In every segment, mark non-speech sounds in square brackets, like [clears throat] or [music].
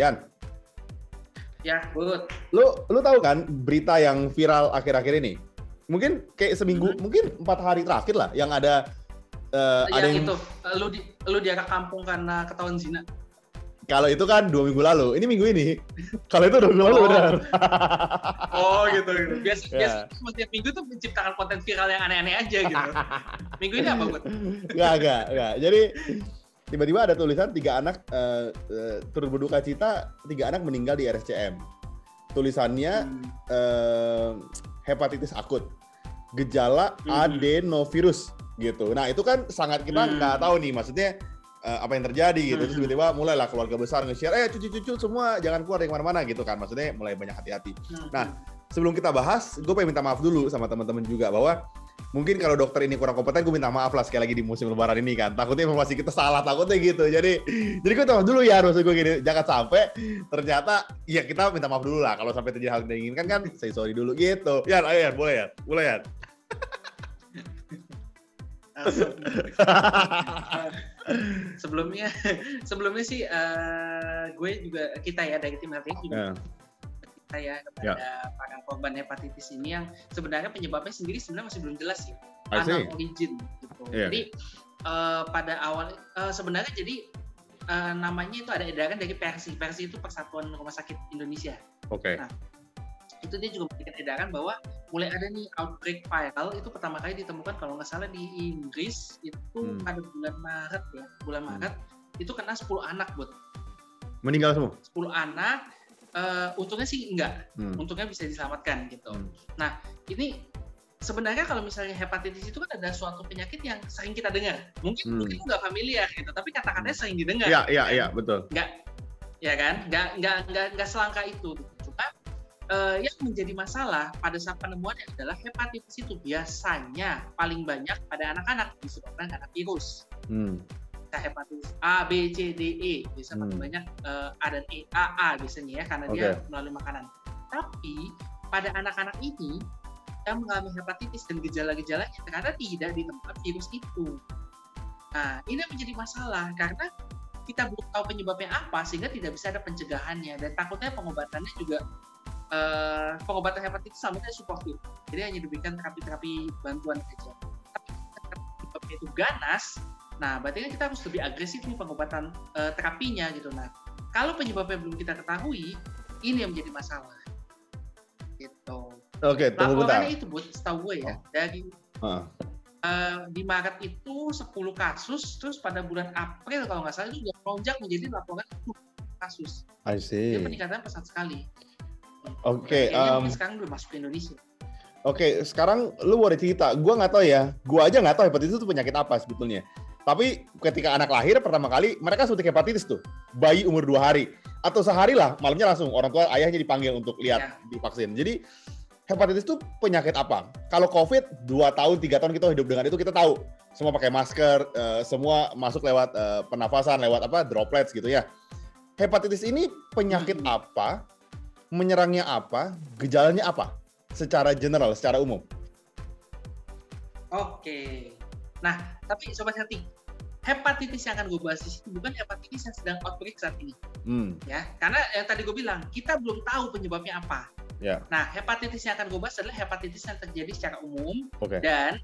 Yan, Ya, good. lu lu tahu kan berita yang viral akhir-akhir ini? Mungkin kayak seminggu, Hmm. mungkin empat hari terakhir lah, yang ada eh, ada yang itu, eh, lu di lu diarak kampung karena ketahuan zina. kalau itu kan dua minggu lalu, ini minggu ini. [laughs] Kalau itu dua minggu lalu Oh. benar. Oh, gitu gitu. [laughs] Biasa Ya. biasa setiap minggu tuh menciptakan konten viral yang aneh-aneh aja gitu. [laughs] Minggu ini apa, Bud? Enggak, enggak, enggak. Jadi tiba-tiba ada tulisan tiga anak eh, eh, turut berduka cita, tiga anak meninggal di RSCM. Tulisannya Hmm. eh, hepatitis akut, gejala Mhm. adenovirus gitu. Nah itu kan sangat kita Hmm. nggak tahu nih, maksudnya eh, apa yang terjadi gitu. Terus Mhm. tiba-tiba mulailah keluarga besar nge-share, eh cucu-cucu semua jangan keluar dari mana-mana gitu kan. Maksudnya mulai banyak hati-hati. Hmm. Nah, sebelum kita bahas, gue pengen minta maaf dulu sama teman-teman juga bahwa mungkin kalau dokter ini kurang kompeten, gue minta maaf lah sekali lagi di musim lebaran ini kan. Takutnya informasi kita salah, takutnya gitu. Jadi, jadi gue maaf dulu ya, maksud gue gini, jangan sampai ternyata, ya kita minta maaf dulu lah. Kalau sampai terjadi hal yang diinginkan kan, say sorry dulu gitu. Ya, ayo ya, boleh ya, boleh ya. Sebelumnya sebelumnya sih eh, gue juga kita ya dari tim HTI juga Ya. Kita ya kepada para korban hepatitis ini yang sebenarnya penyebabnya sendiri sebenarnya masih belum jelas sih anal origin gitu. Iya. Jadi eh, pada awal eh, sebenarnya jadi eh, namanya itu ada edaran dari Persi. Persi itu Persatuan Rumah Sakit Indonesia. Oke. Nah, Itu dia juga memberikan edaran bahwa mulai ada nih outbreak viral itu pertama kali ditemukan kalau nggak salah di Inggris itu Hmm. pada bulan Maret ya, bulan Hmm. Maret itu kena 10 anak buat Meninggal semua? 10 anak eh, untungnya sih enggak Hmm. untungnya bisa diselamatkan gitu. Hmm. Nah, ini sebenarnya kalau misalnya hepatitis itu kan ada suatu penyakit yang sering kita dengar. Mungkin Hmm. mungkin nggak familiar gitu, tapi kata-katanya sering didengar. Iya, iya, iya, betul. Ya kan? Nggak nggak nggak nggak selangka itu. Cuma eh, yang menjadi masalah pada saat penemuannya adalah hepatitis itu biasanya paling banyak pada anak-anak disebabkan karena virus. Hmm. Hepatitis A, B, C, D, E bisa Hmm. banyak eh, A dan E, A, A biasanya ya karena dia Oke. melalui makanan. Tapi pada anak-anak ini yang mengalami hepatitis dan gejala-gejalanya ternyata tidak ditemukan virus itu. Nah, ini menjadi masalah karena kita belum tahu penyebabnya apa sehingga tidak bisa ada pencegahannya dan takutnya pengobatannya juga eh, pengobatan hepatitis sama tidak suportif. Jadi hanya diberikan terapi-terapi bantuan saja. Tapi penyebabnya itu ganas, nah berarti kan kita harus lebih agresif nih pengobatan eh, terapinya gitu. Nah, kalau penyebabnya belum kita ketahui, ini yang menjadi masalah. Gitu. Oke, tunggu bentar. Laporannya itu buat setahu gue ya, dari Ah. eh, di Maret itu 10 kasus, terus pada bulan April kalau nggak salah itu sudah melonjak menjadi laporan 10 kasus. I see. Jadi peningkatannya pesat sekali. Oke, Kayaknya um, sekarang belum masuk ke Indonesia. Oke, sekarang lu boleh cerita. Gua nggak tahu ya. Gua aja nggak tahu hepatitis itu penyakit apa sebetulnya. Tapi ketika anak lahir pertama kali, mereka suntik hepatitis tuh. Bayi umur dua hari. Atau sehari lah, malamnya langsung orang tua ayahnya dipanggil untuk lihat Ya. divaksin. Jadi hepatitis itu penyakit apa? Kalau COVID, dua tahun, tiga tahun kita hidup dengan itu, kita tahu. Semua pakai masker, eh, semua masuk lewat eh, pernafasan, lewat apa, droplets gitu ya. Hepatitis ini penyakit Hmm. apa? Menyerangnya apa? Gejalanya apa? Secara general, secara umum. Oke. Nah, tapi sobat hati, hepatitis yang akan gue bahas di sini bukan hepatitis yang sedang outbreak saat ini, Hmm, ya. Karena yang tadi gue bilang, kita belum tahu penyebabnya apa. ya, Nah, hepatitis yang akan gue bahas adalah hepatitis yang terjadi secara umum oke. dan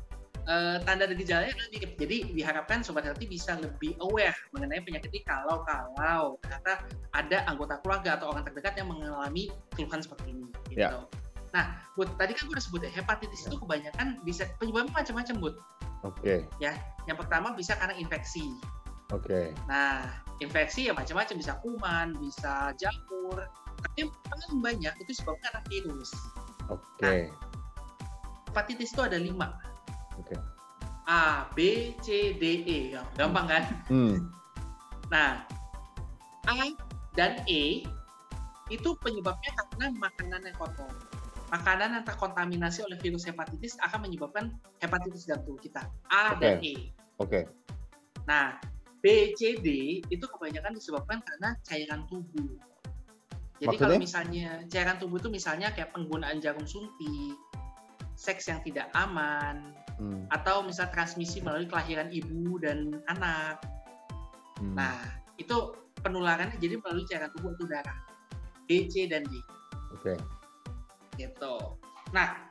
eh, tanda dan gejalanya adalah mirip. Jadi diharapkan sobat healthy bisa lebih aware mengenai penyakit ini kalau kalau ternyata ada anggota keluarga atau orang terdekat yang mengalami keluhan seperti ini. Gitu. Ya. Nah, Bud, tadi kan gue udah sebut ya, hepatitis itu kebanyakan bisa penyebabnya macam-macam, Bud. Oke, Yang pertama bisa karena infeksi. oke. Nah, infeksi ya macam-macam bisa kuman, bisa jamur. Tapi yang paling banyak itu sebabnya karena virus. Oke, Hepatitis itu ada lima. oke. A, B, C, D, E. Gampang kan? Hmm, Nah, A dan E itu penyebabnya karena makanan yang kotor. Makanan yang terkontaminasi oleh virus hepatitis akan menyebabkan hepatitis dalam tubuh kita. A dan E. oke. Nah, B, C, D itu kebanyakan disebabkan karena cairan tubuh. Jadi kalau Maksudnya? misalnya cairan tubuh itu misalnya kayak penggunaan jarum suntik, seks yang tidak aman, Hmm, atau misal transmisi melalui kelahiran ibu dan anak. hmm. Nah, itu penularannya jadi melalui cairan tubuh atau darah. B, C, dan D. Oke. Gitu. Nah,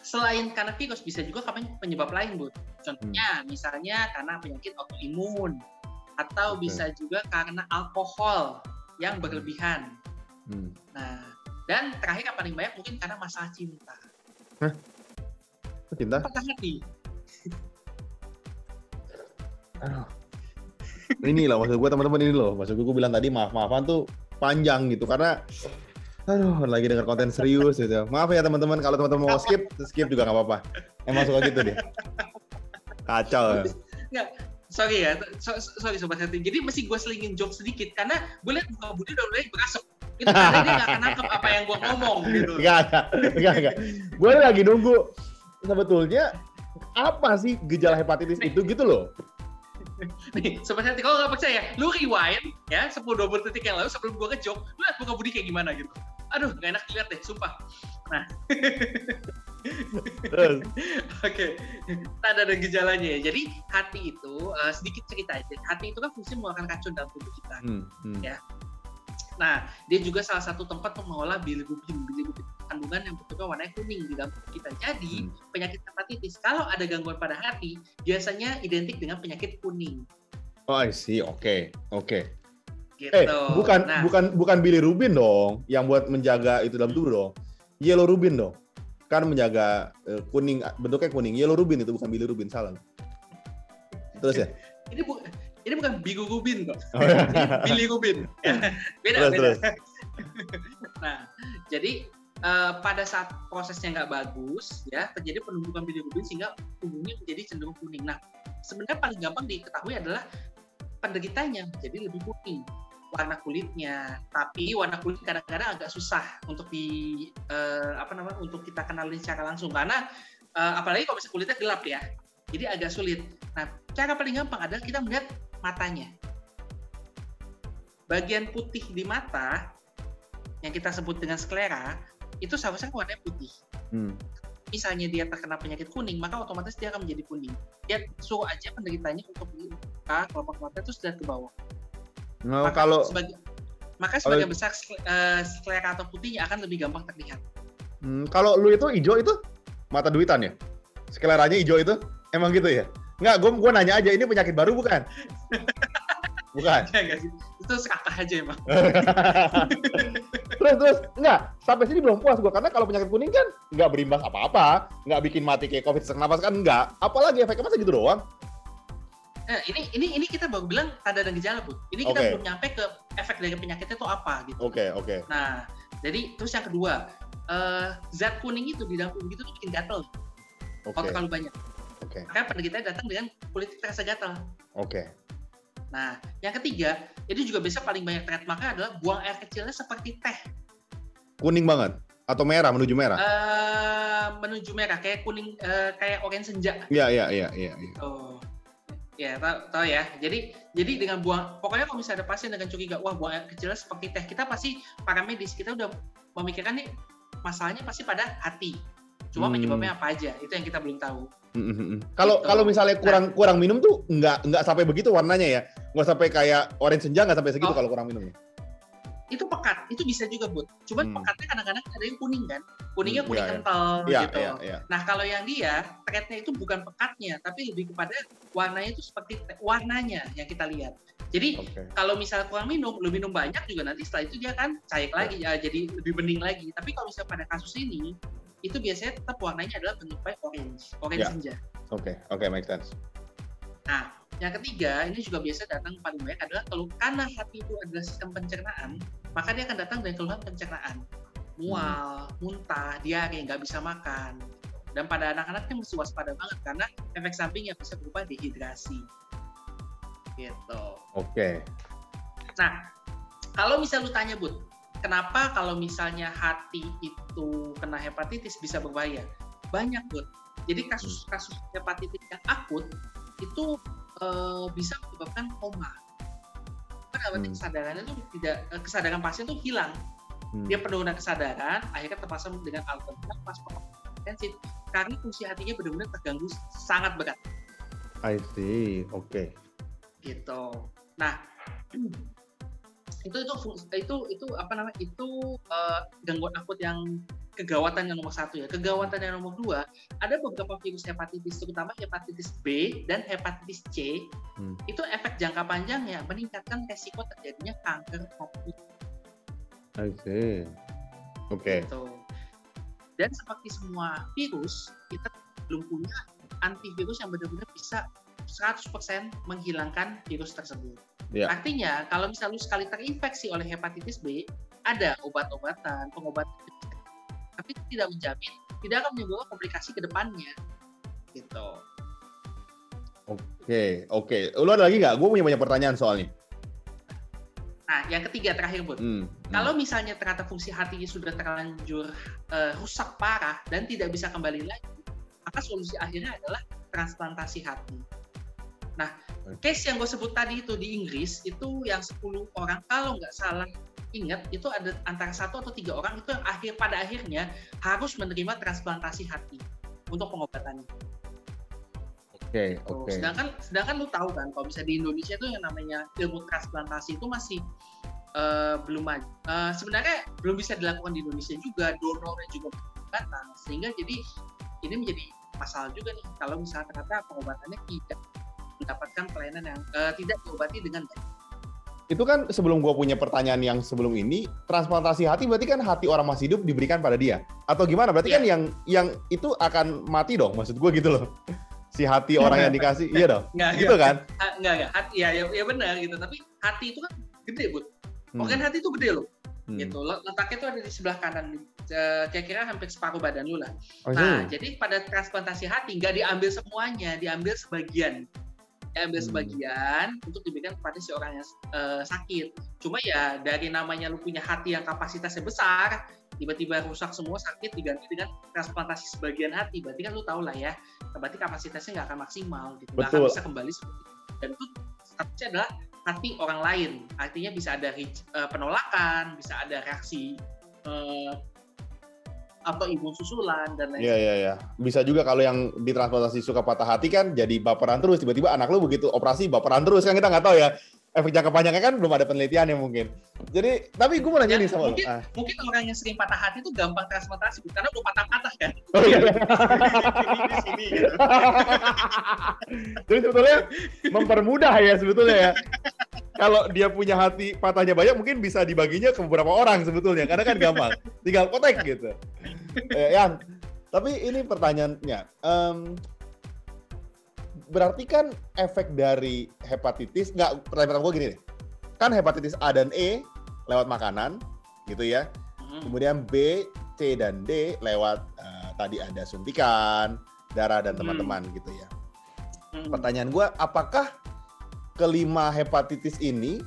selain karena virus bisa juga karena penyebab lain, Bu. Contohnya misalnya karena penyakit autoimun atau Oke. bisa juga karena alkohol yang berlebihan. Hmm. Nah, dan terakhir yang paling banyak mungkin karena masalah cinta. Cinta? Patah hati. Aduh. ini loh maksud gue teman-teman ini loh maksud gue gue bilang tadi maaf maafan tuh panjang gitu karena aduh lagi denger konten serius gitu maaf ya teman-teman kalau teman-teman mau skip skip juga nggak apa-apa emang suka gitu deh kacau ya. Sorry ya, so- so- sorry sobat hati. Jadi mesti gue selingin joke sedikit karena gue lihat muka Budi udah mulai berasap. Itu karena dia gak akan nangkep apa yang gue ngomong gitu. Enggak, enggak, enggak. Gue lagi nunggu sebetulnya apa sih gejala hepatitis itu gitu loh. Nih, sobat hati kalau nggak percaya, lu rewind ya 10-20 detik yang lalu sebelum gue ngejok, lu lihat muka Budi kayak gimana gitu. Aduh, gak enak dilihat deh, sumpah. Nah, Terus, [laughs] Oke, tanda dan gejalanya ya. Jadi hati itu eh, sedikit cerita aja. Hati itu kan fungsi mengeluarkan racun dalam tubuh kita. hmm, hmm. Ya. Nah, dia juga salah satu tempat untuk mengolah bilirubin. Bilirubin kandungan yang bentuknya warnanya kuning di dalam tubuh kita. Jadi Hmm. penyakit hepatitis kalau ada gangguan pada hati biasanya identik dengan penyakit kuning. Oh, I see. Oke, oke. Gitu. Eh, bukan Nah, bukan bukan bilirubin dong yang buat menjaga itu dalam tubuh dong. Yellow rubin dong. Kan menjaga eh, kuning bentuknya kuning. Yellow rubin itu bukan bilirubin, salah. Terus ya? ini [laughs] bu ini bukan bilirubin kok. [laughs] Oh, ya. [laughs] Ini bilirubin. beda Terus, beda. terus. Nah, jadi eh, pada saat prosesnya nggak bagus, ya terjadi penumbukan bilirubin sehingga tubuhnya menjadi cenderung kuning. Nah, sebenarnya paling gampang diketahui adalah penderitanya menjadi lebih kuning warna kulitnya. Tapi warna kulit kadang-kadang agak susah untuk di eh, apa namanya untuk kita kenali secara langsung karena eh, apalagi kalau misalnya kulitnya gelap ya. Jadi agak sulit. Nah, cara paling gampang adalah kita melihat matanya. Bagian putih di mata yang kita sebut dengan sklera itu seharusnya warnanya putih. Hmm. Misalnya dia terkena penyakit kuning, maka otomatis dia akan menjadi kuning. Dia suruh aja penderitanya untuk buka kelopak mata itu sudah ke bawah. Nah, Maka kalau sebagai maka kalau- sebagian besar eh, sklera atau putihnya akan lebih gampang terlihat. hmm, kalau lu itu hijau itu mata duitan ya? Skleranya hijau itu? Emang gitu ya? Enggak, gue gua nanya aja ini penyakit baru bukan? [laughs] bukan. Ya nggak sih? Itu serakah aja emang. [laughs] terus terus enggak sampai sini belum puas gua karena kalau penyakit kuning kan nggak berimbas apa-apa nggak bikin mati kayak covid sesak napas kan enggak apalagi efeknya masa gitu doang Nah, ini ini ini kita baru bilang tanda dan gejala, Bu. Ini kita Oke. belum nyampe ke efek dari penyakitnya itu apa gitu. oke oke Nah, jadi terus yang kedua, eh, zat kuning itu di dalam kulit itu tuh bikin gatel oke kalau terlalu banyak. oke Makanya penderitanya datang dengan kulit terasa gatal. oke Nah, yang ketiga, ini juga bisa paling banyak terlihat maka adalah buang air kecilnya seperti teh kuning banget atau merah menuju merah eh menuju merah kayak kuning eh, kayak orange senja. iya iya iya iya iya. Ya, tahu, tahu ya. Jadi jadi dengan buang pokoknya kalau misalnya ada pasien dengan curiga, wah buang air kecilnya seperti teh, kita pasti para medis kita udah memikirkan nih masalahnya pasti pada hati. Cuma Hmm. penyebabnya apa aja, itu yang kita belum tahu. Mm, mm, mm. Kalau Gitu. kalau misalnya kurang kurang minum tuh nggak nggak sampai begitu warnanya ya nggak sampai kayak orange senja nggak sampai segitu Oh. kalau kurang minum Itu pekat, itu bisa juga, Bud. Cuman Hmm. pekatnya kadang-kadang ada yang kuning kan. Kuningnya Hmm, kuning iya, kental iya gitu. iya iya Nah, kalau yang dia, threadnya itu bukan pekatnya, tapi lebih kepada warnanya itu seperti warnanya yang kita lihat. Jadi oke kalau misalnya kurang minum, lu minum banyak juga nanti setelah itu dia kan cair lagi, ya, jadi lebih bening lagi. Tapi kalau misalnya pada kasus ini, itu biasanya tetap warnanya adalah bentuknya orange, orange Ya. senja. oke oke make sense Nah, yang ketiga, ini juga biasa datang paling banyak adalah kalau karena hati itu adalah sistem pencernaan, maka dia akan datang dengan keluhan pencernaan. Mual, muntah, diare, nggak bisa makan. Dan pada anak-anak ini mesti waspada banget karena efek sampingnya bisa berupa dehidrasi. Gitu. oke Nah, kalau misal lu tanya, Bud, kenapa kalau misalnya hati itu kena hepatitis bisa berbahaya? Banyak, Bud. Jadi kasus-kasus hepatitis yang akut itu eh, bisa menyebabkan koma. Pada Hmm. kesadarannya itu tidak eh, kesadaran pasien itu hilang. Hmm. Dia penurunan kesadaran, akhirnya terpasang dengan alat bantu pas intensif karena fungsi hatinya benar-benar terganggu sangat berat. I see oke gitu. Nah, [clears throat] itu itu itu itu apa namanya itu uh, gangguan akut yang kegawatan yang nomor satu ya kegawatan yang nomor dua ada beberapa virus hepatitis terutama hepatitis B dan hepatitis C hmm. itu efek jangka panjang ya meningkatkan resiko terjadinya kanker hati. I see. Oke. Okay. Gitu. Dan seperti semua virus kita belum punya antivirus yang benar-benar bisa 100% menghilangkan virus tersebut. Yeah. Artinya kalau misalnya lu sekali terinfeksi oleh hepatitis B, ada obat-obatan, pengobatan, tapi tidak menjamin tidak akan menimbulkan komplikasi ke depannya. Gitu. Oke, okay, oke. Okay. Lu ada lagi nggak? Gue punya banyak pertanyaan soalnya. Nah, yang ketiga terakhir, Bud. Hmm, hmm. Kalau misalnya ternyata fungsi hatinya sudah terlanjur uh, rusak parah dan tidak bisa kembali lagi, maka solusi akhirnya adalah transplantasi hati. Nah, case yang gue sebut tadi itu di Inggris itu yang 10 orang kalau nggak salah ingat itu ada antara satu atau tiga orang itu yang akhir pada akhirnya harus menerima transplantasi hati untuk pengobatannya. Oke, okay, oke. Okay. Sedangkan sedangkan lu tahu kan kalau bisa di Indonesia itu yang namanya ilmu transplantasi itu masih uh, belum maju. Uh, sebenarnya belum bisa dilakukan di Indonesia juga, donornya juga terbatas sehingga jadi ini menjadi masalah juga nih kalau misalnya ternyata pengobatannya tidak mendapatkan pelayanan yang uh, tidak diobati dengan baik. Itu kan sebelum gue punya pertanyaan yang sebelum ini, transplantasi hati berarti kan hati orang masih hidup diberikan pada dia, atau gimana? Berarti yeah. kan yang yang itu akan mati dong, maksud gue gitu loh. [laughs] Si hati orang yang dikasih, iya dong, nggak, gitu nggak. kan? Nggak, nggak. Hati, ya, ya, ya benar gitu. Tapi hati itu kan gede, bud. Hmm. Organ hati itu gede loh. Hmm. Gitu. Letaknya itu ada di sebelah kanan, kira-kira hampir separuh badan lu lah. Oh, nah, iya. jadi pada transplantasi hati nggak diambil semuanya, diambil sebagian ambil hmm. sebagian untuk diberikan kepada si orang yang uh, sakit. Cuma ya dari namanya lu punya hati yang kapasitasnya besar, tiba-tiba rusak semua sakit diganti dengan transplantasi sebagian hati, berarti kan lu tau lah ya, berarti kapasitasnya nggak akan maksimal, gitu. nggak akan bisa kembali seperti itu. Dan itu statusnya adalah hati orang lain, artinya bisa ada uh, penolakan, bisa ada reaksi uh, atau imun susulan dan lain Iya iya iya. Bisa juga kalau yang ditransplantasi suka patah hati kan jadi baperan terus tiba-tiba anak lu begitu operasi baperan terus kan kita nggak tahu ya. Efek jangka panjangnya kan belum ada penelitian yang mungkin. Jadi tapi gue mau nanya ya, nih sama mungkin, lu. Ah. Mungkin orang yang sering patah hati itu gampang transplantasi karena udah patah-patah kan. [laughs] Oh iya. di sini gitu. Jadi sebetulnya mempermudah ya sebetulnya ya kalau dia punya hati patahnya banyak mungkin bisa dibaginya ke beberapa orang sebetulnya karena kan gampang tinggal kotek gitu eh, yang tapi ini pertanyaannya um, berarti kan efek dari hepatitis nggak pertanyaan gue gini deh kan hepatitis A dan E lewat makanan gitu ya hmm. kemudian B C dan D lewat uh, tadi ada suntikan darah dan hmm. teman-teman hmm. gitu ya hmm. pertanyaan gue apakah kelima hepatitis ini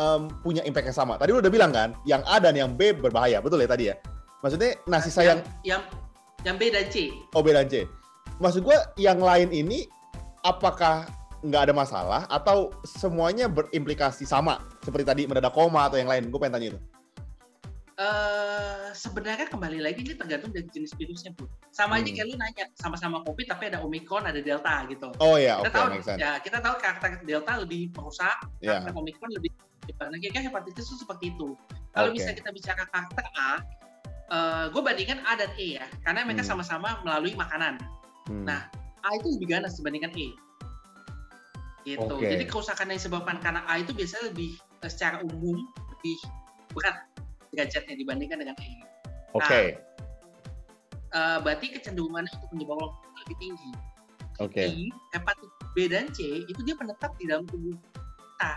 um, punya impact yang sama. Tadi lu udah bilang kan, yang A dan yang B berbahaya, betul ya tadi ya? Maksudnya nasi sayang yang yang, B dan C. Oh B dan C. Maksud gue yang lain ini apakah nggak ada masalah atau semuanya berimplikasi sama seperti tadi mendadak koma atau yang lain? Gue pengen tanya itu. Uh, sebenarnya kembali lagi ini tergantung dari jenis virusnya bu. Sama hmm. aja kayak lu nanya sama-sama covid tapi ada omikron ada delta gitu. Oh iya. Kita okay, tahu ya kita tahu karakter delta lebih merusak, yeah. karakter omikron lebih nah kayak hepatitis itu seperti itu. Kalau okay. misalnya kita bicara karakter A, uh, eh, gue bandingkan A dan E ya, karena mereka hmm. sama-sama melalui makanan. Hmm. Nah A itu lebih ganas dibandingkan E. Gitu. Okay. Jadi kerusakan yang disebabkan karena A itu biasanya lebih eh, secara umum lebih berat derajatnya dibandingkan dengan E. Oke. Okay. Nah, uh, berarti kecenderungan untuk menyebabkan lebih tinggi. Oke. Okay. hepatitis B dan C itu dia menetap di dalam tubuh kita.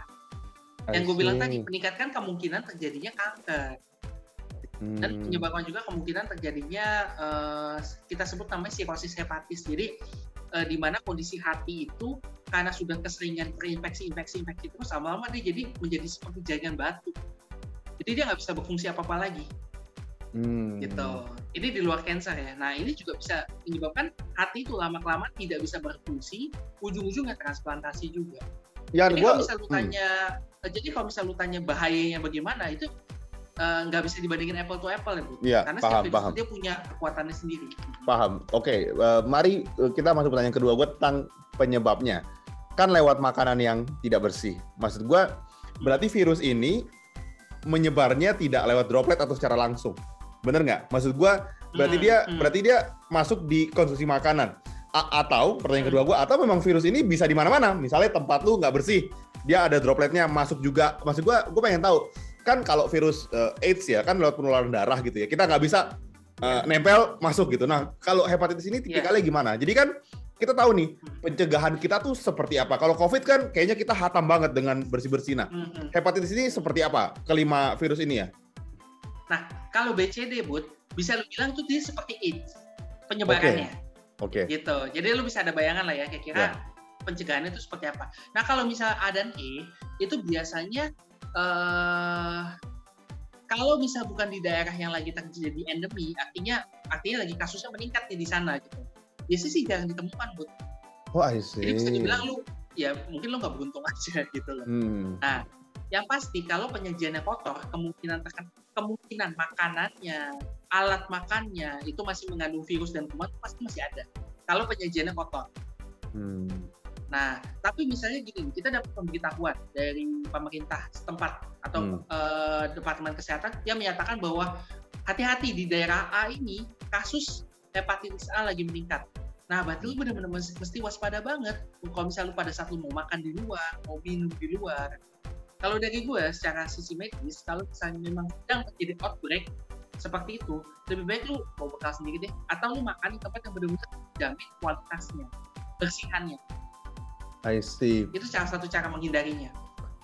Yang gue bilang tadi meningkatkan kemungkinan terjadinya kanker. Hmm. Dan menyebabkan juga kemungkinan terjadinya uh, kita sebut namanya sirosis hepatis. Jadi uh, di mana kondisi hati itu karena sudah keseringan terinfeksi infeksi infeksi terus lama-lama dia jadi menjadi seperti jaringan batu jadi dia nggak bisa berfungsi apa apa lagi hmm. gitu ini di luar cancer ya nah ini juga bisa menyebabkan hati itu lama kelamaan tidak bisa berfungsi ujung-ujungnya transplantasi juga ya, jadi gua, kalau misal lu hmm. tanya hmm. jadi kalau misal lu tanya bahayanya bagaimana itu eh, nggak uh, bisa dibandingin apple to apple ya bu ya, karena paham, setiap paham. dia punya kekuatannya sendiri paham oke okay. uh, eh, mari eh, kita masuk pertanyaan kedua gue tentang penyebabnya kan lewat makanan yang tidak bersih maksud gue berarti virus ini menyebarnya tidak lewat droplet atau secara langsung. Bener nggak? Maksud gua berarti Hmm, dia hmm. berarti dia masuk di konsumsi makanan. A- atau pertanyaan kedua gua atau memang virus ini bisa di mana-mana. Misalnya tempat lu nggak bersih, dia ada dropletnya masuk juga. Maksud gua gua pengen tahu kan kalau virus eh, AIDS ya kan lewat penularan darah gitu ya. Kita nggak bisa eh, nempel masuk gitu. Nah, kalau hepatitis ini tipikalnya gimana? Jadi kan kita tahu nih pencegahan kita tuh seperti apa. Kalau COVID kan kayaknya kita hatam banget dengan bersih-bersih. Nah, Hmm, hmm. hepatitis ini seperti apa? Kelima virus ini ya? Nah, kalau BCD, Bud, bisa lu bilang tuh dia seperti AIDS penyebarannya. Oke. Gitu. Jadi lu bisa ada bayangan lah ya kira-kira pencegahannya itu seperti apa. Nah, kalau misal A dan E itu biasanya eh kalau misal bukan di daerah yang lagi terjadi endemi, artinya artinya lagi kasusnya meningkat nih di sana gitu. Biasanya sih jarang ditemukan, Bud. Oh, I see. Jadi bisa dibilang lu ya mungkin lu nggak beruntung aja [laughs] gitu loh. Hmm. Yang pasti kalau penyajiannya kotor, kemungkinan tekan kemungkinan makanannya, alat makannya itu masih mengandung virus dan kuman pasti masih ada. Kalau penyajiannya kotor. Hmm. Nah, tapi misalnya gini, kita dapat pemberitahuan dari pemerintah setempat atau Hmm. eh, departemen kesehatan yang menyatakan bahwa hati-hati di daerah A ini kasus hepatitis A lagi meningkat. Nah, berarti lu benar-benar mesti waspada banget. Kalau misalnya lu pada saat lu mau makan di luar, mau minum di luar. Kalau dari gue, secara sisi medis, kalau misalnya memang sedang terjadi outbreak seperti itu, lebih baik lu bawa bekal sendiri deh. Atau lu makan di tempat yang benar-benar dijamin kualitasnya, bersihannya. I see. Itu salah satu cara menghindarinya.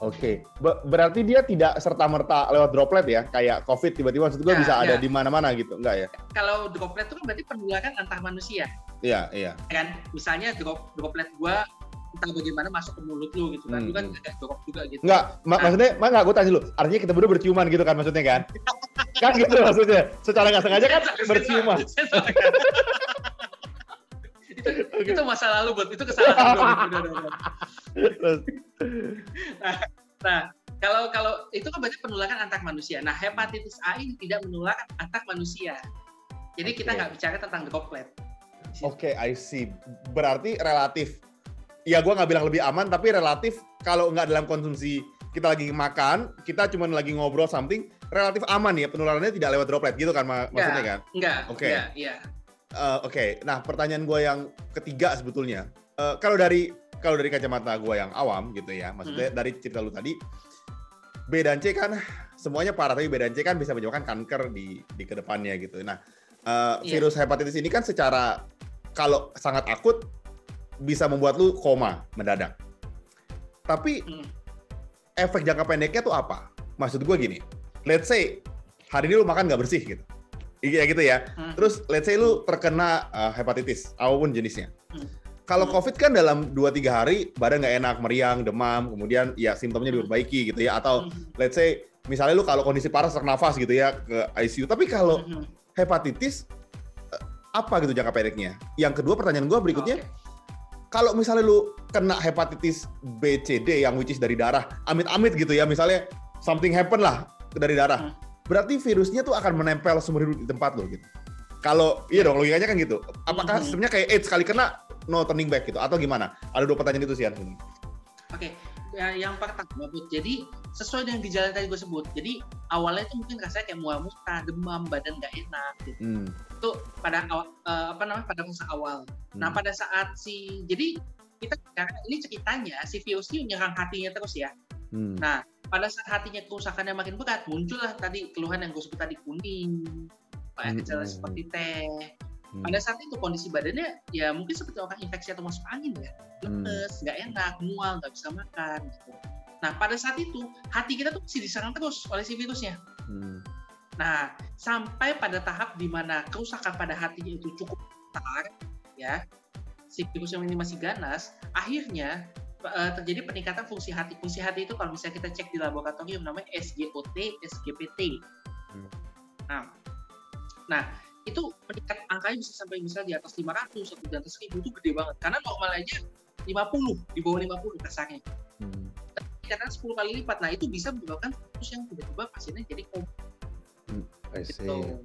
Oke. Be- berarti dia tidak serta-merta lewat droplet ya? Kayak COVID tiba-tiba maksud gua Ya, bisa ada ya. di mana-mana gitu. Enggak ya? Kalau droplet itu kan berarti penularan antar manusia, Iya, iya. kan? Misalnya drop droplet gua entah bagaimana masuk ke mulut lu gitu kan, Hmm, lu kan hmm. agak drop juga gitu. Enggak, Nah. maksudnya, mak enggak, gue tanya dulu. Artinya kita berdua berciuman gitu kan maksudnya kan? [laughs] kan gitu maksudnya. Secara nggak sengaja kan berciuman. sensor, sensor. [laughs] itu, itu masa lalu buat itu kesalahan gua. [laughs] Udah, udah, udah. Terus, Nah, kalau kalau itu kan berarti penularan antar manusia. Nah, hepatitis A ini tidak menular antar manusia. Jadi kita Oke. nggak bicara tentang droplet. Oke, I see. Berarti relatif. Ya gue nggak bilang lebih aman, tapi relatif kalau nggak dalam konsumsi kita lagi makan, kita cuma lagi ngobrol something, relatif aman ya penularannya tidak lewat droplet gitu kan ma- maksudnya kan? Enggak, Oke. enggak, iya. Eh, Oke, nah pertanyaan gue yang ketiga sebetulnya, Eh, kalau dari kalau dari kacamata gue yang awam gitu ya, maksudnya Hmm. dari cerita lu tadi, B dan C kan semuanya parah, tapi B dan C kan bisa menyebabkan kanker di di ke depannya gitu. Nah, eh, Iya. virus hepatitis ini kan secara kalau sangat akut bisa membuat lu koma mendadak. Tapi Hmm. efek jangka pendeknya tuh apa? Maksud gue gini, let's say hari ini lu makan nggak bersih gitu, iya gitu ya. Hmm. Terus let's say lu terkena uh, hepatitis, apa pun jenisnya. Hmm. Kalau. COVID kan dalam 2-3 hari badan nggak enak, meriang, demam, kemudian ya simptomnya Hmm. diperbaiki gitu ya. Atau Hmm. let's say misalnya lu kalau kondisi parah sesak nafas gitu ya ke ICU. Tapi kalau Hmm. hepatitis eh, apa gitu jangka pendeknya? Yang kedua pertanyaan gua berikutnya, Oke. kalau misalnya lu kena hepatitis B, C, D yang which is dari darah, amit-amit gitu ya, misalnya something happen lah dari darah, berarti virusnya tuh akan menempel seumur hidup di tempat lo gitu. Kalau iya dong logikanya kan gitu. Apakah Hmm. sistemnya kayak AIDS sekali kena no turning back gitu atau gimana? Ada dua pertanyaan itu sih. Oke, ya, yang pertama, Bud. Jadi sesuai dengan gejala yang tadi gue sebut. Jadi awalnya itu mungkin rasanya kayak mual muntah, demam, badan nggak enak. Gitu. Hmm. Itu pada awal, eh, apa namanya pada fase awal. Nah Hmm. pada saat si, jadi kita bicara ini ceritanya si virus ini menyerang hatinya terus ya. Hmm. Nah pada saat hatinya kerusakannya makin berat, muncullah tadi keluhan yang gue sebut tadi kuning, gejala hmm, seperti teh. Hmm. Pada saat itu kondisi badannya ya mungkin seperti orang infeksi atau masuk angin ya, lemes, nggak enak, mual, nggak bisa makan. Gitu. Nah pada saat itu hati kita tuh masih diserang terus oleh si virusnya. Hmm. Nah sampai pada tahap di mana kerusakan pada hatinya itu cukup besar, ya si virus yang ini masih ganas, akhirnya eh, terjadi peningkatan fungsi hati. Fungsi hati itu kalau misalnya kita cek di laboratorium namanya SGOT, SGPT. Hmm. Nah, nah itu meningkat angkanya bisa sampai misalnya di atas 500 atau di atas 1000 itu gede banget. Karena normal aja 50, di bawah 50 kasarnya. Hmm. Karena 10 kali lipat. Nah, itu bisa menyebabkan virus yang tiba-tiba pasiennya jadi koma I see. gitu.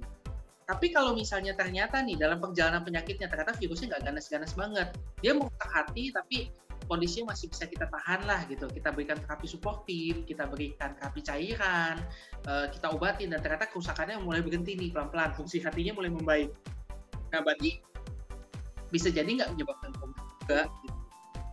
Tapi kalau misalnya ternyata nih dalam perjalanan penyakitnya ternyata virusnya nggak ganas-ganas banget, dia merusak hati tapi kondisinya masih bisa kita tahan lah gitu. Kita berikan terapi suportif, kita berikan terapi cairan, uh, kita obatin dan ternyata kerusakannya mulai berhenti nih pelan-pelan, fungsi hatinya mulai membaik. Nah berarti bisa jadi nggak menyebabkan koma juga. Gitu.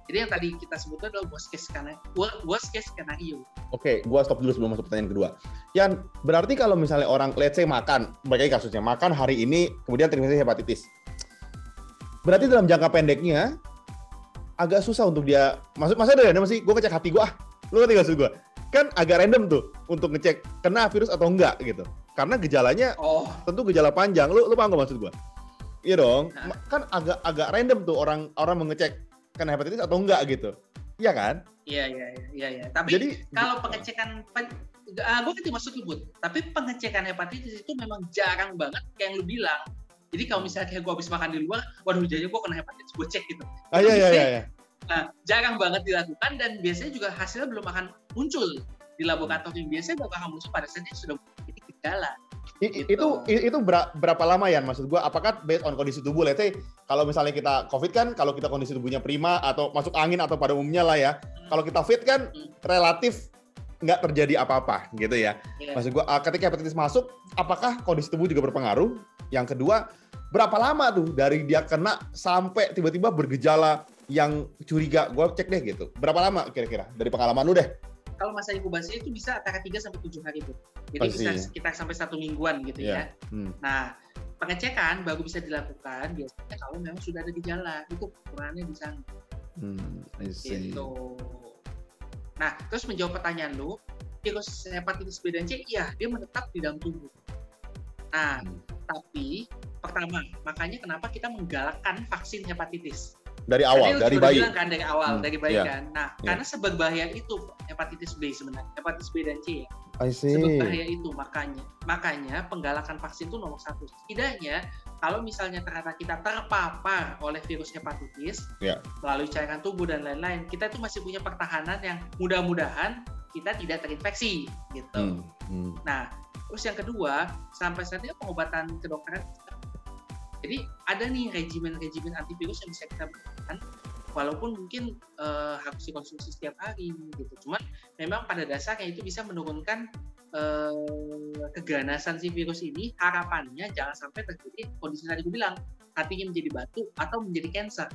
Jadi yang tadi kita sebutkan adalah worst case scenario. Worst case scenario. Oke, gua stop dulu sebelum masuk pertanyaan kedua. Yan, berarti kalau misalnya orang, let's say makan, bagai kasusnya, makan hari ini, kemudian terinfeksi hepatitis. Berarti dalam jangka pendeknya, agak susah untuk dia masuk masa ada masih gue ngecek hati gue ah lu ngerti gak maksud gue kan agak random tuh untuk ngecek kena virus atau enggak gitu. Karena gejalanya oh. tentu gejala panjang lu lu paham gak maksud gue iya dong. Nah. kan agak agak random tuh orang orang mengecek kena hepatitis atau enggak gitu. Iya kan? Iya iya iya iya. Tapi Jadi, kalau pengecekan pen, uh, ah, gue ngerti maksud lu bud. Tapi pengecekan hepatitis itu memang jarang banget kayak yang lu bilang jadi kalau misalnya kayak gue habis makan di luar, waduh jadinya gue kena hepatitis, gue cek gitu. Ah, iya, iya, iya, iya. Nah, jarang banget dilakukan dan biasanya juga hasilnya belum akan muncul di laboratorium. Biasanya nggak akan muncul pada saat sudah memiliki gejala. Gitu. Itu itu berapa lama ya maksud gue? Apakah based on kondisi tubuh? Let's say kalau misalnya kita COVID kan, kalau kita kondisi tubuhnya prima atau masuk angin atau pada umumnya lah ya. Hmm. Kalau kita fit kan hmm. relatif nggak terjadi apa-apa gitu ya. Yeah. Maksud gue, ah, ketika hepatitis masuk, apakah kondisi tubuh juga berpengaruh? Yang kedua, berapa lama tuh dari dia kena sampai tiba-tiba bergejala yang curiga? Gue cek deh gitu. Berapa lama kira-kira dari pengalaman lu deh? Kalau masa inkubasi itu bisa antara 3 sampai 7 hari tuh. Jadi Pasti. bisa sekitar sampai satu mingguan gitu yeah. ya. Hmm. Nah, pengecekan baru bisa dilakukan biasanya kalau memang sudah ada gejala. Itu ukurannya di sana. Hmm, gitu. Nah, terus menjawab pertanyaan lu, virus hepatitis B dan C, iya dia menetap di dalam tubuh. Nah, hmm. tapi pertama, makanya kenapa kita menggalakkan vaksin hepatitis? Dari awal, Tadi dari bayi. kan dari awal, hmm. dari bayi yeah. kan. Nah, yeah. karena seberbahaya itu hepatitis B sebenarnya, hepatitis B dan C ya. I see. Seberbahaya itu makanya, makanya penggalakan vaksin itu nomor satu. Setidaknya kalau misalnya ternyata kita terpapar oleh virus hepatitis yeah. melalui cairan tubuh dan lain-lain, kita itu masih punya pertahanan yang mudah-mudahan kita tidak terinfeksi gitu. Hmm. Hmm. Nah, terus yang kedua, sampai saat ini pengobatan kedokteran jadi ada nih regimen-regimen antivirus yang bisa kita berikan walaupun mungkin uh, harus dikonsumsi setiap hari gitu. Cuman memang pada dasarnya itu bisa menurunkan uh, keganasan si virus ini. Harapannya jangan sampai terjadi kondisi tadi gue bilang hatinya menjadi batu atau menjadi cancer.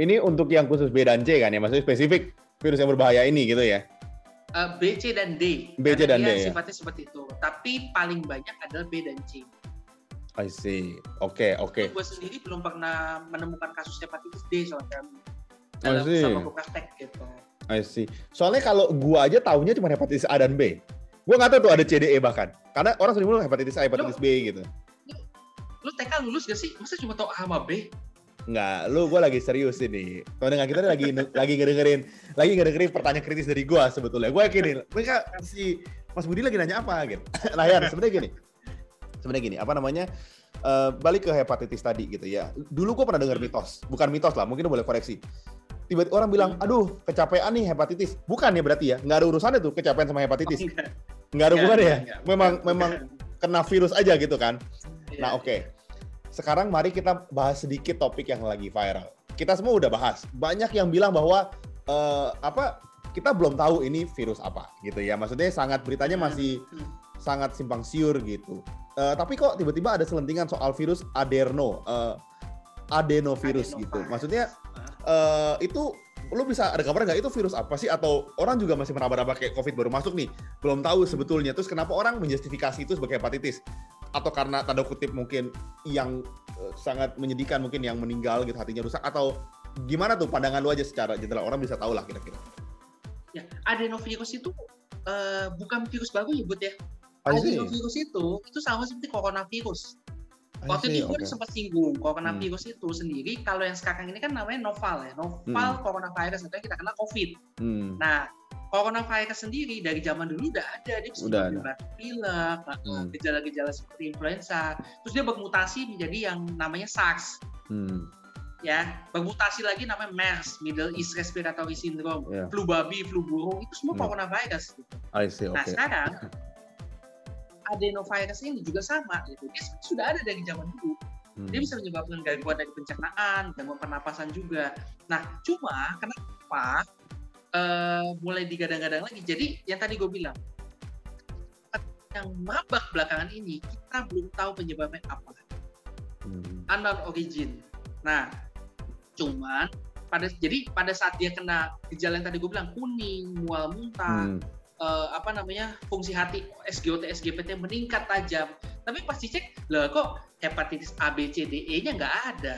Ini untuk yang khusus B dan C kan ya, maksudnya spesifik virus yang berbahaya ini gitu ya? Uh, B, C, dan D. B, C, dan D. Ya? Sifatnya ya? seperti itu. Tapi paling banyak adalah B dan C. I see. Oke, okay, oke. Okay. Gue sendiri belum pernah menemukan kasus hepatitis D soalnya dalam sama gue praktek gitu. I see. Soalnya kalau gue aja tahunya cuma hepatitis A dan B. Gue nggak tahu tuh ada CDE bahkan. Karena orang sering bilang hepatitis A, hepatitis lu, B gitu. Lu, lu TK lulus gak sih? Masa cuma tahu A sama B? Enggak, lu gue lagi serius ini. Teman dengan kita lagi lagi ngedengerin lagi ngedengerin pertanyaan kritis dari gue sebetulnya. Gue yakin nih, mereka si Mas Budi lagi nanya apa gitu. [laughs] Nah ya, sebenarnya gini sebenarnya gini apa namanya uh, balik ke hepatitis tadi gitu ya dulu gue pernah dengar mitos bukan mitos lah mungkin boleh koreksi tiba-tiba orang bilang aduh kecapean nih hepatitis. Bukan ya berarti ya? Nggak ada urusannya tuh kecapean sama hepatitis. Oh, nggak ada hubungannya ya? memang memang kena virus aja gitu kan? Iya, nah oke. Okay. sekarang mari kita bahas sedikit topik yang lagi viral. Kita semua udah bahas. Banyak yang bilang bahwa uh, apa kita belum tahu ini virus apa gitu ya. Maksudnya sangat beritanya masih hmm. sangat simpang siur gitu. Uh, tapi kok tiba-tiba ada selentingan soal virus aderno, uh, adenovirus gitu. Maksudnya uh, itu lu bisa ada kabar nggak? Itu virus apa sih? Atau orang juga masih meraba-raba kayak covid baru masuk nih? Belum tahu sebetulnya. Terus kenapa orang menjustifikasi itu sebagai hepatitis? Atau karena tanda kutip mungkin yang uh, sangat menyedihkan mungkin yang meninggal gitu hatinya rusak? Atau gimana tuh pandangan lu aja secara general? Orang bisa tahu lah kira-kira. Ya adenovirus itu uh, bukan virus baru ya buat ya. Adenovirus itu itu sama seperti coronavirus. Waktu itu gue sempat singgung coronavirus hmm. itu sendiri. Kalau yang sekarang ini kan namanya novel ya, novel hmm. coronavirus atau yang kita kenal COVID. Hmm. Nah, coronavirus sendiri dari zaman dulu udah ada dia bisa udah pilek, hmm. gejala-gejala seperti influenza. Terus dia bermutasi menjadi yang namanya SARS. Hmm. Ya, bermutasi lagi namanya MERS, Middle East Respiratory Syndrome, yeah. flu babi, flu burung, itu semua hmm. coronavirus. Gitu. I see, okay. Nah sekarang [laughs] adenovirus ini juga sama gitu. Dia sudah ada dari zaman dulu. Hmm. Dia bisa menyebabkan gangguan dari pencernaan, gangguan pernapasan juga. Nah, cuma kenapa eh, mulai digadang-gadang lagi. Jadi yang tadi gue bilang, yang mabak belakangan ini kita belum tahu penyebabnya apa. Hmm. Unknown origin. Nah, cuman pada jadi pada saat dia kena gejala yang tadi gue bilang kuning, mual muntah, Hmm. Eh, apa namanya fungsi hati SGOT SGPT meningkat tajam. Tapi pas dicek, lah kok hepatitis A B C D E nya nggak ada.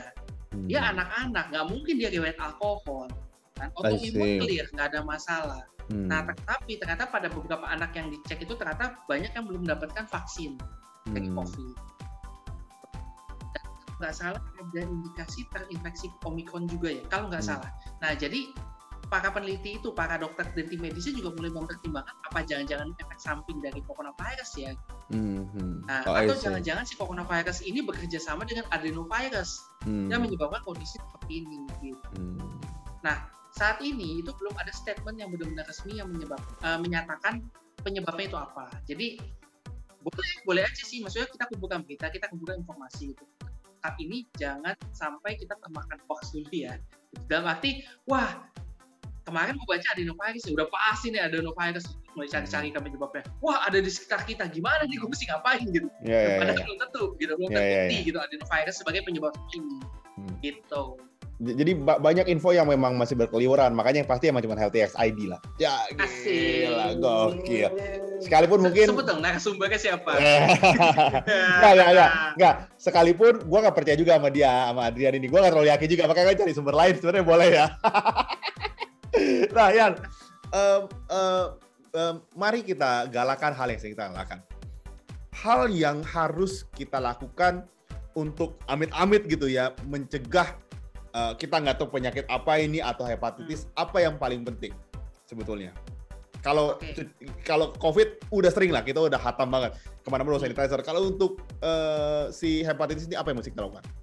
Hmm. Dia anak-anak, nggak mungkin dia riwayat alkohol. Kan autoimun clear, nggak ada masalah. Hmm. Nah, tapi ternyata pada beberapa anak yang dicek itu ternyata banyak yang belum mendapatkan vaksin dari Hmm. COVID. Nggak salah ada indikasi terinfeksi Omikron juga ya, kalau nggak Hmm. salah. Nah, jadi para peneliti itu, para dokter dan tim medisnya juga mulai mempertimbangkan apa jangan-jangan efek samping dari coronavirus ya. Hmm. Hmm. Nah, Oh, atau jangan-jangan si coronavirus ini bekerja sama dengan adenovirus Hmm. yang menyebabkan kondisi seperti ini. Gitu. Hmm. Saat ini itu belum ada statement yang benar-benar resmi yang menyebab, eh, menyatakan penyebabnya itu apa. Jadi boleh boleh aja sih, maksudnya kita kumpulkan berita, kita kumpulkan informasi gitu. Saat ini jangan sampai kita termakan hoax dulu ya. Dalam arti, wah kemarin mau baca adenovirus, ya udah pasti nih adenovirus mulai cari-cari kan penyebabnya. Wah ada di sekitar kita, gimana nih gue mesti ngapain gitu. Ya, ya, Padahal ya. belum tentu, gitu belum ya, terbukti ya. gitu adenovirus sebagai penyebab ini. Hmm. Gitu. Jadi ba- banyak info yang memang masih berkeliweran, makanya yang pasti emang cuma Healthy ID lah. Ya gila, gokil. Sekalipun mungkin Sebut dong narasumbernya siapa? [laughs] Enggak, enggak, enggak, enggak. Sekalipun gue nggak percaya juga sama dia, sama Adrian ini. Gue nggak terlalu yakin juga, makanya gue cari sumber lain sebenarnya boleh ya. [laughs] [laughs] nah, Yan, em, em, em, mari kita galakan hal yang kita galakan. Hal yang harus kita lakukan untuk amit-amit gitu ya, mencegah eh, kita nggak tahu penyakit apa ini atau hepatitis, apa yang paling penting sebetulnya? Kalau Oke. kalau COVID udah sering lah, kita udah hatam banget ke mana-mana udah sanitizer. Kalau untuk eh, si hepatitis ini apa yang mesti kita lakukan?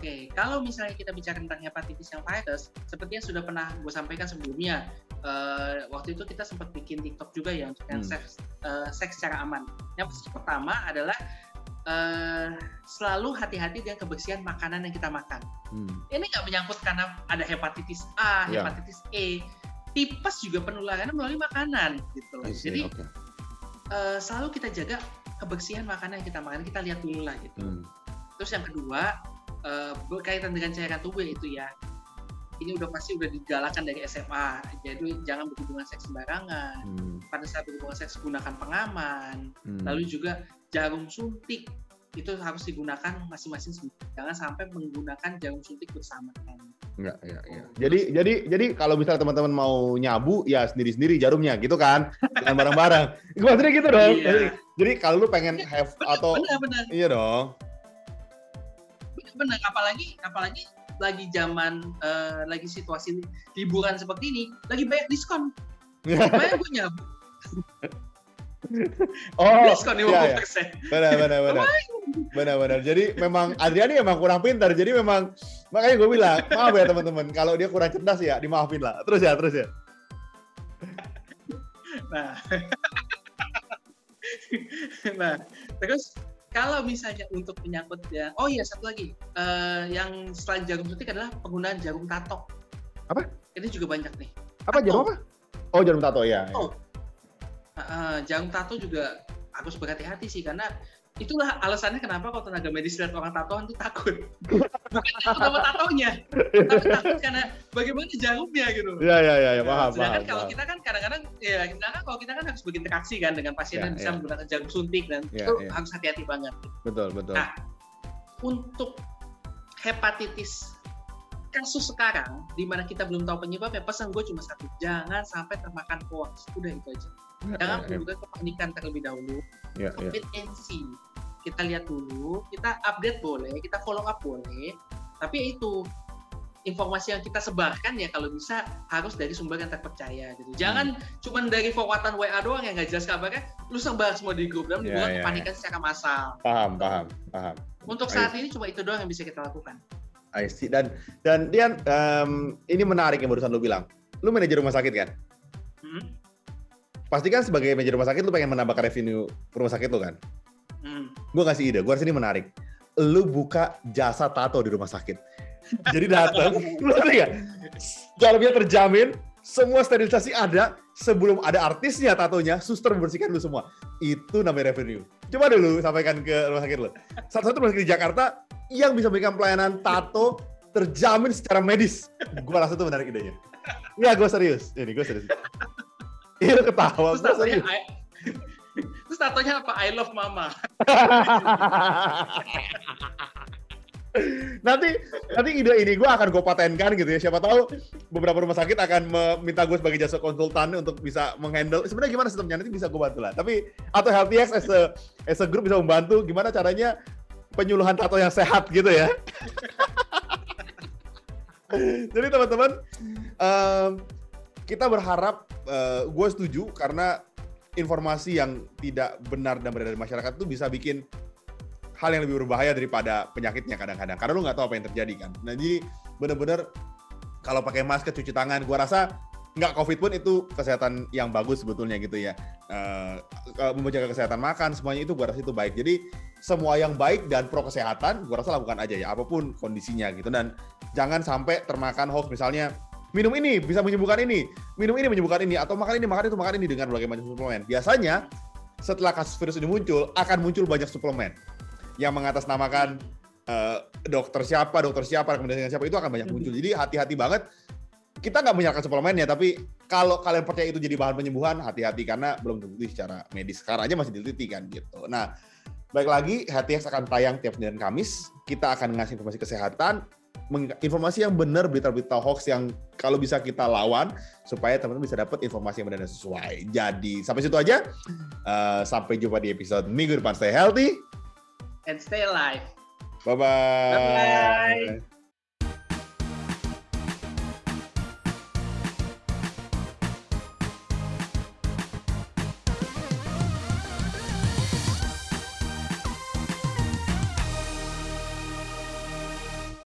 Oke, kalau misalnya kita bicara tentang hepatitis yang virus, seperti yang sudah pernah gue sampaikan sebelumnya, eh, waktu itu kita sempat bikin TikTok juga ya untuk yang Hmm. seks, eh, seks secara aman. Yang pertama adalah eh, selalu hati-hati dengan kebersihan makanan yang kita makan. Hmm. Ini nggak menyangkut karena ada hepatitis A, Ya. hepatitis E, tipes juga penularannya melalui makanan gitu. See, Jadi oke. eh, selalu kita jaga kebersihan makanan yang kita makan. Kita lihat dulu lah gitu. Hmm. Terus yang kedua eh, berkaitan dengan cairan tubuh itu ya. Ini udah pasti udah digalakan dari SMA. Jadi jangan berhubungan seks sembarangan. Hmm. Pada saat berhubungan seks gunakan pengaman. Hmm. Lalu juga jarum suntik itu harus digunakan masing-masing. Jangan sampai menggunakan jarum suntik bersamaan. Enggak, ya, ya. Jadi jadi jadi kalau misalnya teman-teman mau nyabu ya sendiri-sendiri jarumnya gitu kan. Jangan bareng-bareng. [laughs] Maksudnya gitu dong. Iya. Jadi, jadi kalau lu pengen have atau Benar-benar iya dong. Benar apalagi apalagi lagi zaman eh, lagi situasi liburan seperti ini lagi banyak diskon [laughs] banyak gue nyabu oh, diskon iya, 50% iya. benar benar benar. Benar benar. Jadi memang Adriani emang kurang pintar. Jadi memang makanya gue bilang, maaf ya teman-teman, kalau dia kurang cerdas ya dimaafin lah. Terus ya, terus ya. nah [laughs] nah terus kalau misalnya untuk menyangkut ya oh iya satu lagi Eh, yang selain jarum suntik adalah penggunaan jarum tato Apa? ini juga banyak nih Apa jarum apa? Oh, jarum tato ya. Oh. Eh, jarum tato juga harus berhati-hati sih karena itulah alasannya kenapa kalau tenaga medis lihat orang tatoan tuh takut bukan takut sama tatonya tapi takut karena bagaimana jarumnya gitu Iya, iya, iya, ya, Nah, paham, sedangkan paham. kalau paham. kita kan kadang-kadang ya sedangkan kalau kita kan harus berinteraksi kan dengan pasien Ya, yang bisa ya. menggunakan jarum suntik dan Ya, itu ya. harus hati-hati banget. Betul, betul. Nah, Untuk hepatitis kasus sekarang di mana kita belum tahu penyebabnya, pesan gue cuma satu, jangan sampai termakan hoax. Udah itu aja. Ya, Jangan ya, menimbulkan kepanikan terlebih dahulu. ya, ya. Wait and see. Kita lihat dulu, kita update boleh, kita follow up boleh, tapi itu informasi yang kita sebarkan ya kalau bisa harus dari sumber yang terpercaya gitu. Jangan Hmm. cuman dari forwardan WA doang yang nggak jelas kabarnya, lu sebar semua di grup dan Ya, membuat ya, kepanikan secara massal. Paham, paham, paham. Untuk saat ini cuma itu doang yang bisa kita lakukan. I see. Dan dan Dian, em, ini menarik yang barusan lu bilang. Lu manajer rumah sakit kan? Hmm? Pasti kan sebagai manajer rumah sakit lu pengen menambahkan revenue rumah sakit lu kan? Hmm. Gue kasih ide, gue ini menarik. Lu buka jasa tato di rumah sakit. Jadi datang, [laughs] lu ngerti nggak? Dalamnya terjamin, semua sterilisasi ada, sebelum ada artisnya tatonya, suster membersihkan lu semua. Itu namanya revenue. Coba dulu sampaikan ke rumah sakit lu. Satu-satu rumah sakit di Jakarta yang bisa memberikan pelayanan tato terjamin secara medis. Gua rasa itu menarik idenya. Iya, gue serius. Ini gue serius. Iya, ketawa. Tatonya, serius. Tatonya apa? I love mama. [laughs] nanti nanti ide ini gue akan gue patenkan gitu ya. Siapa tahu beberapa rumah sakit akan meminta gue sebagai jasa konsultan untuk bisa menghandle. Sebenarnya gimana sistemnya? Nanti bisa gue bantu lah. Tapi atau HealthyX as a as a group bisa membantu gimana caranya penyuluhan tato yang sehat gitu ya. [laughs] Jadi teman-teman em, kita berharap gue setuju karena informasi yang tidak benar dan beredar di masyarakat itu bisa bikin hal yang lebih berbahaya daripada penyakitnya kadang-kadang. Karena lu nggak tahu apa yang terjadi kan? Nah jadi bener-bener kalau pakai masker cuci tangan gua rasa nggak covid pun itu kesehatan yang bagus sebetulnya gitu ya. Kalau menjaga kesehatan makan semuanya itu gua rasa itu baik. Jadi semua yang baik dan pro kesehatan gua rasa lakukan aja ya apa pun kondisinya gitu. Dan jangan sampai termakan hoax. Misalnya minum ini bisa menyembuhkan ini minum ini menyembuhkan ini atau makan ini makan itu makan ini dengan berbagai macam suplemen biasanya setelah kasus virus ini muncul akan muncul banyak suplemen yang mengatasnamakan eh, dokter siapa, dokter siapa, rekomendasi siapa itu akan banyak muncul. Jadi hati-hati banget. Kita nggak menyalahkan suplemennya, tapi kalau kalian percaya itu jadi bahan penyembuhan, hati-hati karena belum terbukti secara medis. Sekarang aja masih diteliti kan gitu. Nah, baik lagi, HTX akan tayang tiap Senin dan Kamis. Kita akan ngasih informasi kesehatan, informasi yang benar, berita-berita hoax yang kalau bisa kita lawan supaya teman-teman bisa dapat informasi yang benar dan sesuai. Jadi sampai situ aja. Eh, sampai jumpa di episode minggu depan. Stay healthy. And stay alive. Bye-bye. Bye-bye.